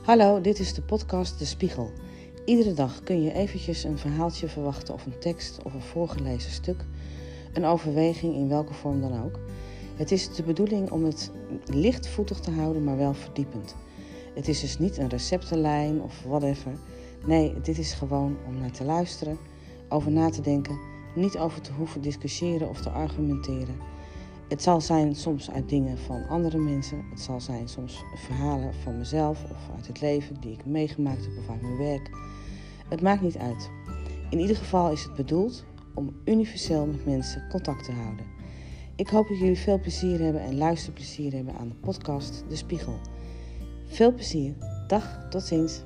Hallo, dit is de podcast De Spiegel. Iedere dag kun je eventjes een verhaaltje verwachten of een tekst of een voorgelezen stuk. Een overweging in welke vorm dan ook. Het is de bedoeling om het lichtvoetig te houden, maar wel verdiepend. Het is dus niet een receptenlijn of whatever. Nee, dit is gewoon om naar te luisteren, over na te denken, niet over te hoeven discussiëren of te argumenteren. Het zal zijn soms uit dingen van andere mensen. Het zal zijn soms verhalen van mezelf of uit het leven die ik meegemaakt heb of uit mijn werk. Het maakt niet uit. In ieder geval is het bedoeld om universeel met mensen contact te houden. Ik hoop dat jullie veel plezier hebben en luisterplezier hebben aan de podcast De Spiegel. Veel plezier. Dag, tot ziens.